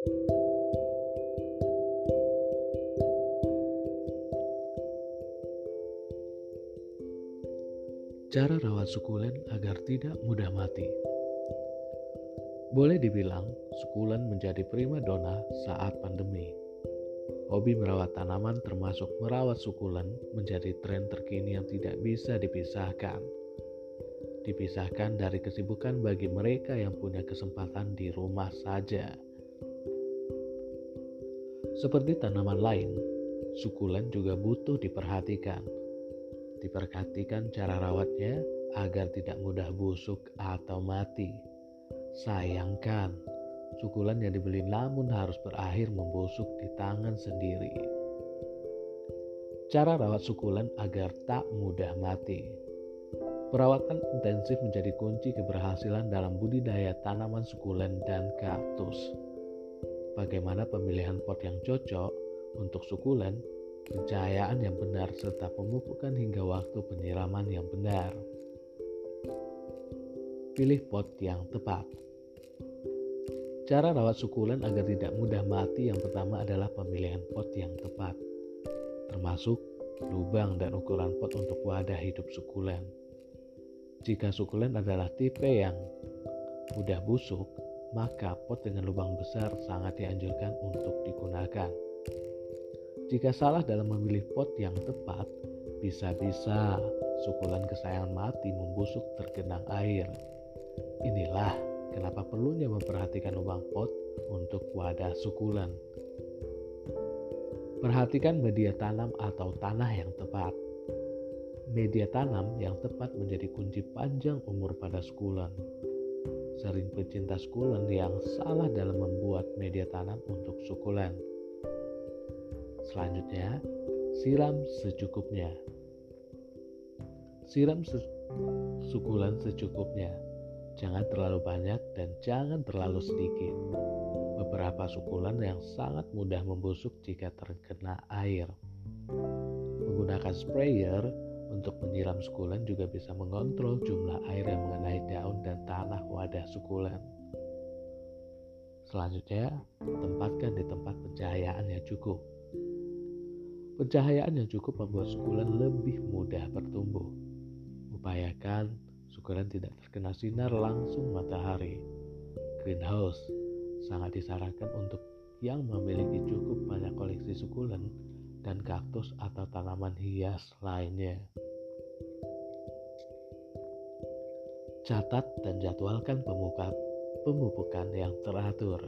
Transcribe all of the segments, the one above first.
Cara rawat sukulen agar tidak mudah mati. Boleh dibilang, sukulen menjadi prima dona saat pandemi. Hobi merawat tanaman termasuk merawat sukulen menjadi tren terkini yang tidak bisa dipisahkan dipisahkan dari kesibukan bagi mereka yang punya kesempatan di rumah saja. Seperti tanaman lain, sukulen juga butuh diperhatikan. Diperhatikan cara rawatnya agar tidak mudah busuk atau mati. Sayangkan, sukulen yang dibeli namun harus berakhir membusuk di tangan sendiri. Cara rawat sukulen agar tak mudah mati. Perawatan intensif menjadi kunci keberhasilan dalam budidaya tanaman sukulen dan kaktus. Bagaimana pemilihan pot yang cocok untuk sukulen, pencahayaan yang benar serta pemupukan hingga waktu penyiraman yang benar. Pilih pot yang tepat. Cara rawat sukulen agar tidak mudah mati yang pertama adalah pemilihan pot yang tepat, termasuk lubang dan ukuran pot untuk wadah hidup sukulen. Jika sukulen adalah tipe yang mudah busuk, maka pot dengan lubang besar sangat dianjurkan untuk digunakan. Jika salah dalam memilih pot yang tepat, bisa-bisa sukulen kesayangan mati membusuk tergenang air. Inilah kenapa perlunya memperhatikan lubang pot untuk wadah sukulen. Perhatikan media tanam atau tanah yang tepat media tanam yang tepat menjadi kunci panjang umur pada sukulen. Sering pecinta sukulen yang salah dalam membuat media tanam untuk sukulen. Selanjutnya, siram secukupnya. Siram se sukulen secukupnya. Jangan terlalu banyak dan jangan terlalu sedikit. Beberapa sukulen yang sangat mudah membusuk jika terkena air. Menggunakan sprayer untuk menyiram sukulen juga bisa mengontrol jumlah air yang mengenai daun dan tanah wadah sukulen. Selanjutnya, tempatkan di tempat pencahayaan yang cukup. Pencahayaan yang cukup membuat sukulen lebih mudah bertumbuh. Upayakan sukulen tidak terkena sinar langsung matahari. Greenhouse sangat disarankan untuk yang memiliki cukup banyak koleksi sukulen dan kaktus atau tanaman hias lainnya. Catat dan jadwalkan pemupukan yang teratur.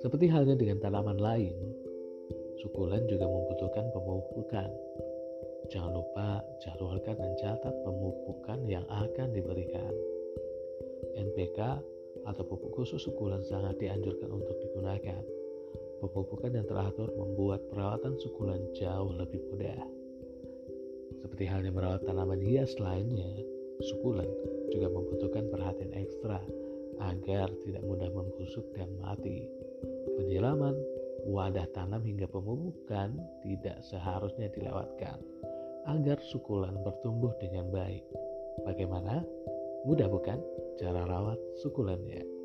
Seperti halnya dengan tanaman lain, sukulen juga membutuhkan pemupukan. Jangan lupa jadwalkan dan catat pemupukan yang akan diberikan. NPK atau pupuk khusus sukulen sangat dianjurkan untuk digunakan Pemupukan yang teratur membuat perawatan sukulen jauh lebih mudah. Seperti halnya merawat tanaman hias lainnya, sukulen juga membutuhkan perhatian ekstra agar tidak mudah membusuk dan mati. Penyiraman, wadah tanam hingga pemupukan tidak seharusnya dilewatkan agar sukulen bertumbuh dengan baik. Bagaimana? Mudah bukan cara rawat sukulennya?